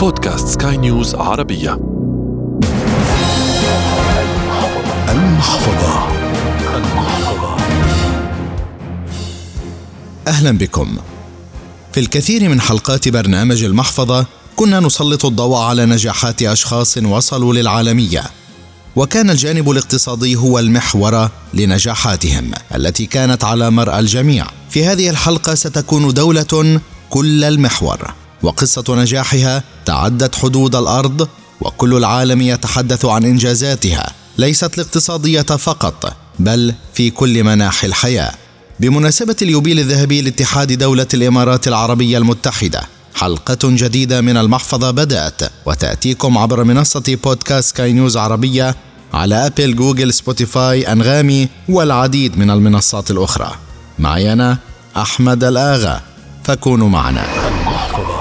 بودكاست سكاي نيوز عربية. المحفظة. المحفظة أهلا بكم. في الكثير من حلقات برنامج المحفظة كنا نسلط الضوء على نجاحات أشخاص وصلوا للعالمية. وكان الجانب الاقتصادي هو المحور لنجاحاتهم التي كانت على مرأى الجميع. في هذه الحلقة ستكون دولة كل المحور. وقصة نجاحها تعدت حدود الأرض وكل العالم يتحدث عن إنجازاتها. ليست الاقتصادية فقط بل في كل مناحي الحياة. بمناسبة اليوبيل الذهبي لاتحاد دولة الإمارات العربية المتحدة حلقة جديدة من المحفظة بدأت وتأتيكم عبر منصة بودكاست سكاي نيوز عربية على أبل جوجل سبوتيفاي أنغامي والعديد من المنصات الأخرى. معي أنا أحمد الآغا فكونوا معنا.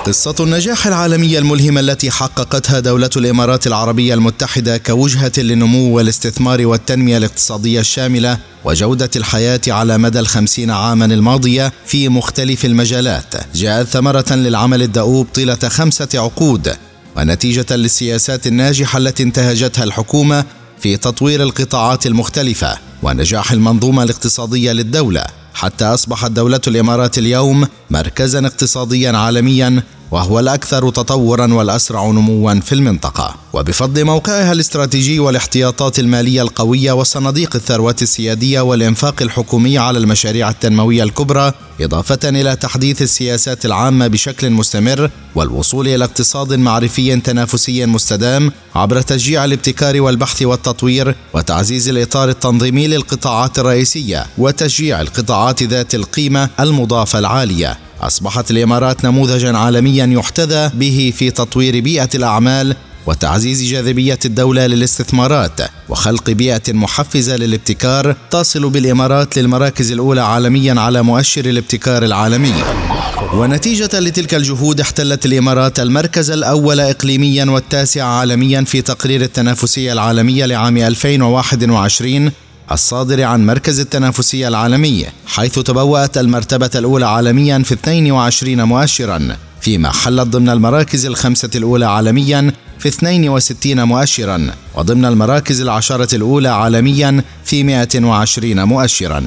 قصة النجاح العالمية الملهمة التي حققتها دولة الإمارات العربية المتحدة كوجهة للنمو والاستثمار والتنمية الاقتصادية الشاملة وجودة الحياة على مدى الخمسين عاما الماضية في مختلف المجالات. جاءت ثمرة للعمل الدؤوب طيلة خمسة عقود ونتيجة للسياسات الناجحة التي انتهجتها الحكومة في تطوير القطاعات المختلفة ونجاح المنظومة الاقتصادية للدولة. حتى أصبحت دولة الإمارات اليوم مركزا اقتصاديا عالميا وهو الأكثر تطورا والأسرع نموا في المنطقة. وبفضل موقعها الاستراتيجي والاحتياطات المالية القوية وصناديق الثروات السيادية والإنفاق الحكومي على المشاريع التنموية الكبرى إضافة إلى تحديث السياسات العامة بشكل مستمر والوصول إلى اقتصاد معرفي تنافسي مستدام عبر تشجيع الابتكار والبحث والتطوير وتعزيز الإطار التنظيمي للقطاعات الرئيسية وتشجيع القطاعات ذات القيمة المضافة العالية. أصبحت الإمارات نموذجا عالميا يحتذى به في تطوير بيئة الأعمال وتعزيز جاذبية الدولة للاستثمارات وخلق بيئة محفزة للابتكار تصل بالإمارات للمراكز الأولى عالميا على مؤشر الابتكار العالمي. ونتيجة لتلك الجهود احتلت الإمارات المركز الأول إقليميا والتاسع عالميا في تقرير التنافسية العالمية لعام 2021 الصادر عن مركز التنافسية العالمي حيث تبوأت المرتبة الأولى عالميا في 22 مؤشرا فيما حلت ضمن المراكز الخمسة الأولى عالميا في 62 مؤشرا وضمن المراكز العشرة الأولى عالميا في 120 مؤشرا.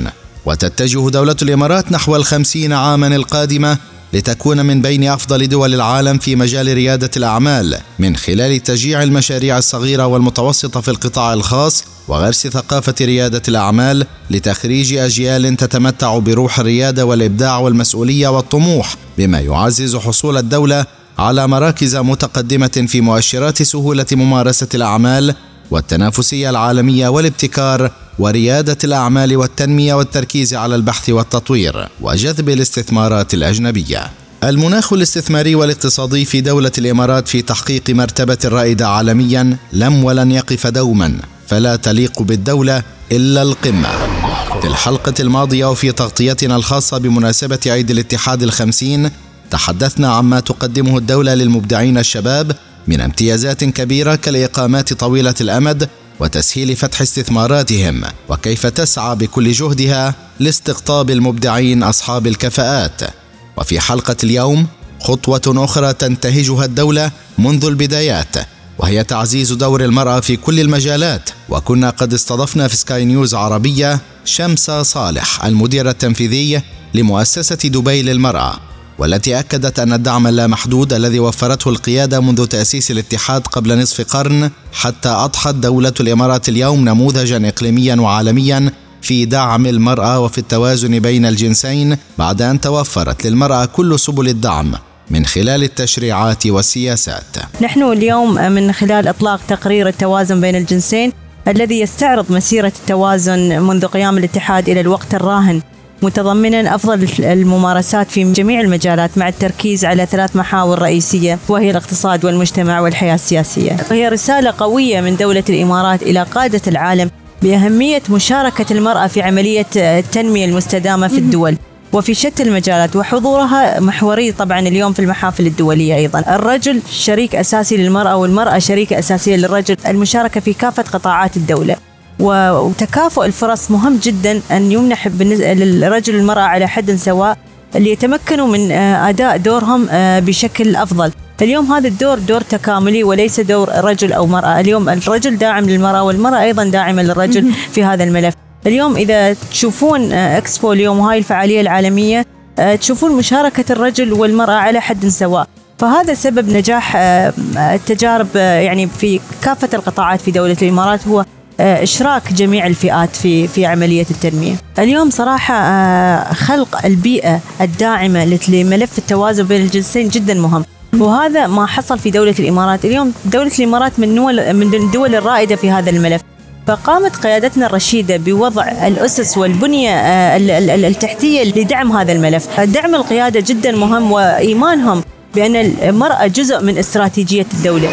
وتتجه دولة الإمارات نحو الخمسين عاما القادمة لتكون من بين أفضل دول العالم في مجال ريادة الأعمال من خلال تشجيع المشاريع الصغيرة والمتوسطة في القطاع الخاص وغرس ثقافة ريادة الأعمال لتخريج أجيال تتمتع بروح الريادة والإبداع والمسؤولية والطموح بما يعزز حصول الدولة على مراكز متقدمة في مؤشرات سهولة ممارسة الأعمال والتنافسية العالمية والابتكار وريادة الأعمال والتنمية والتركيز على البحث والتطوير وجذب الاستثمارات الأجنبية. المناخ الاستثماري والاقتصادي في دولة الإمارات في تحقيق مرتبة رائدة عالميا لم ولن يقف دوما فلا تليق بالدولة إلا القمة. في الحلقة الماضية وفي تغطيتنا الخاصة بمناسبة عيد الاتحاد الخمسين تحدثنا عما تقدمه الدولة للمبدعين الشباب من امتيازات كبيرة كالإقامات طويلة الأمد وتسهيل فتح استثماراتهم وكيف تسعى بكل جهدها لاستقطاب المبدعين أصحاب الكفاءات. وفي حلقة اليوم خطوة أخرى تنتهجها الدولة منذ البدايات وهي تعزيز دور المرأة في كل المجالات. وكنا قد استضفنا في سكاي نيوز عربية شمس صالح المدير التنفيذي لمؤسسة دبي للمرأة. والتي أكدت أن الدعم اللامحدود الذي وفرته القيادة منذ تأسيس الاتحاد قبل نصف قرن حتى أضحت دولة الإمارات اليوم نموذجا اقليميا وعالميا في دعم المرأة وفي التوازن بين الجنسين بعد أن توفرت للمرأة كل سبل الدعم من خلال التشريعات والسياسات. نحن اليوم من خلال إطلاق تقرير التوازن بين الجنسين الذي يستعرض مسيرة التوازن منذ قيام الاتحاد إلى الوقت الراهن متضمنا أفضل الممارسات في جميع المجالات مع التركيز على ثلاث محاور رئيسية وهي الاقتصاد والمجتمع والحياة السياسية. وهي رسالة قوية من دولة الإمارات إلى قادة العالم بأهمية مشاركة المرأة في عملية التنمية المستدامة في الدول. وفي شتى المجالات وحضورها محوري طبعا اليوم في المحافل الدولية أيضا الرجل شريك أساسي للمرأة والمرأة شريكة أساسية للرجل المشاركة في كافة قطاعات الدولة وتكافؤ الفرص مهم جدا أن يمنح للرجل والمرأة على حد سواء اللي يتمكنوا من آه، أداء دورهم آه، بشكل أفضل. اليوم هذا الدور دور تكاملي وليس دور رجل أو مرأة. اليوم الرجل داعم للمرأة والمرأة أيضا داعمة للرجل في هذا الملف. اليوم إذا تشوفون إكسبو اليوم وهاي الفعالية العالمية تشوفون مشاركة الرجل والمرأة على حد سواء. فهذا سبب نجاح التجارب يعني في كافة القطاعات في دولة الإمارات. هو إشراك جميع الفئات في في عملية التنمية. اليوم صراحة خلق البيئة الداعمة لملف التوازن بين الجنسين جدا مهم. وهذا ما حصل في دولة الإمارات اليوم دولة الإمارات من من الدول الرائدة في هذا الملف فقامت قيادتنا الرشيدة بوضع الأسس والبنية التحتية لدعم هذا الملف دعم القيادة جدا مهم وإيمانهم بأن المرأة جزء من استراتيجية الدولة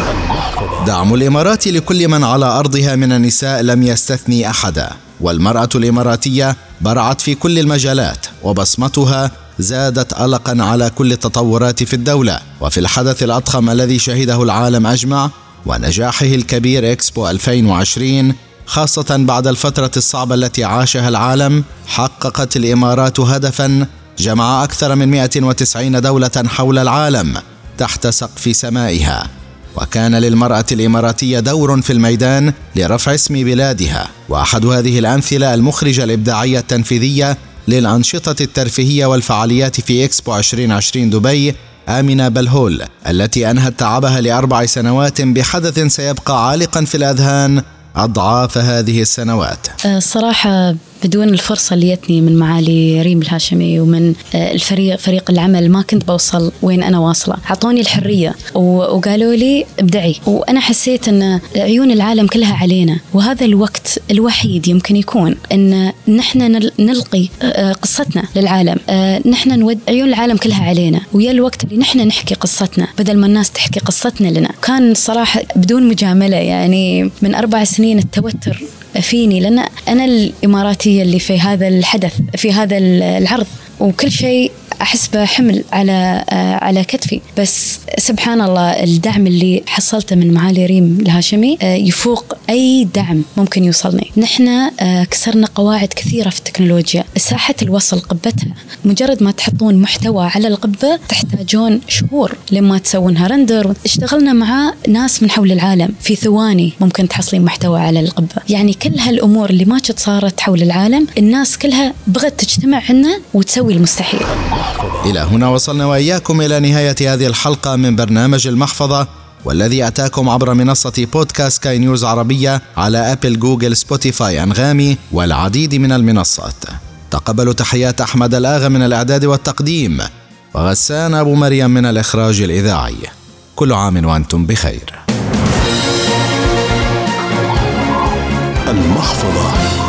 دعم الإمارات لكل من على أرضها من النساء لم يستثني أحدا والمرأة الإماراتية برعت في كل المجالات وبصمتها زادت قلقا على كل التطورات في الدولة وفي الحدث الأضخم الذي شهده العالم أجمع ونجاحه الكبير إكسبو 2020 خاصة بعد الفترة الصعبة التي عاشها العالم حققت الإمارات هدفا جمع أكثر من 190 دولة حول العالم تحت سقف سمائها. وكان للمرأة الإماراتية دور في الميدان لرفع اسم بلادها. وأحد هذه الأمثلة المخرجة الإبداعية التنفيذية للأنشطة الترفيهية والفعاليات في إكسبو 2020 دبي آمنة بلهول التي أنهت تعبها لأربع سنوات بحدث سيبقى عالقا في الأذهان أضعاف هذه السنوات. الصراحة بدون الفرصة اللي جتني من معالي ريم الهاشمي ومن آه، الفريق فريق العمل ما كنت بوصل وين أنا واصلة. أعطوني الحرية وقالوا لي ابدعي. وأنا حسيت أن عيون العالم كلها علينا. وهذا الوقت الوحيد يمكن يكون أن نحن نلقي آه، قصتنا للعالم. آه، نحن نود عيون العالم كلها علينا. ويا الوقت اللي نحن نحكي قصتنا بدل ما الناس تحكي قصتنا لنا. كان صراحة بدون مجاملة يعني من أربع سنين التوتر فيني. لأن أنا الإماراتية اللي في هذا الحدث في هذا العرض. وكل شيء أحس بحمل على آه، على كتفي. بس سبحان الله الدعم اللي حصلته من معالي ريم الهاشمي آه، يفوق أي دعم ممكن يوصلني. نحن آه، كسرنا قواعد كثيرة في التكنولوجيا. ساحة الوصل قبتها مجرد ما تحطون محتوى على القبة تحتاجون شهور لما تسوونها. رندر اشتغلنا مع ناس من حول العالم في ثواني ممكن تحصلين محتوى على القبة. يعني كل هالأمور اللي ما صارت حول العالم الناس كلها بغت تجتمع عنا وتسوي المستحيل. إلى هنا وصلنا وإياكم إلى نهاية هذه الحلقة من برنامج المحفظة والذي أتاكم عبر منصة بودكاست سكاي نيوز عربية على أبل جوجل سبوتيفاي أنغامي والعديد من المنصات. تقبلوا تحيات أحمد الآغا من الإعداد والتقديم وغسان أبو مريم من الإخراج الإذاعي. كل عام وأنتم بخير. المحفظة.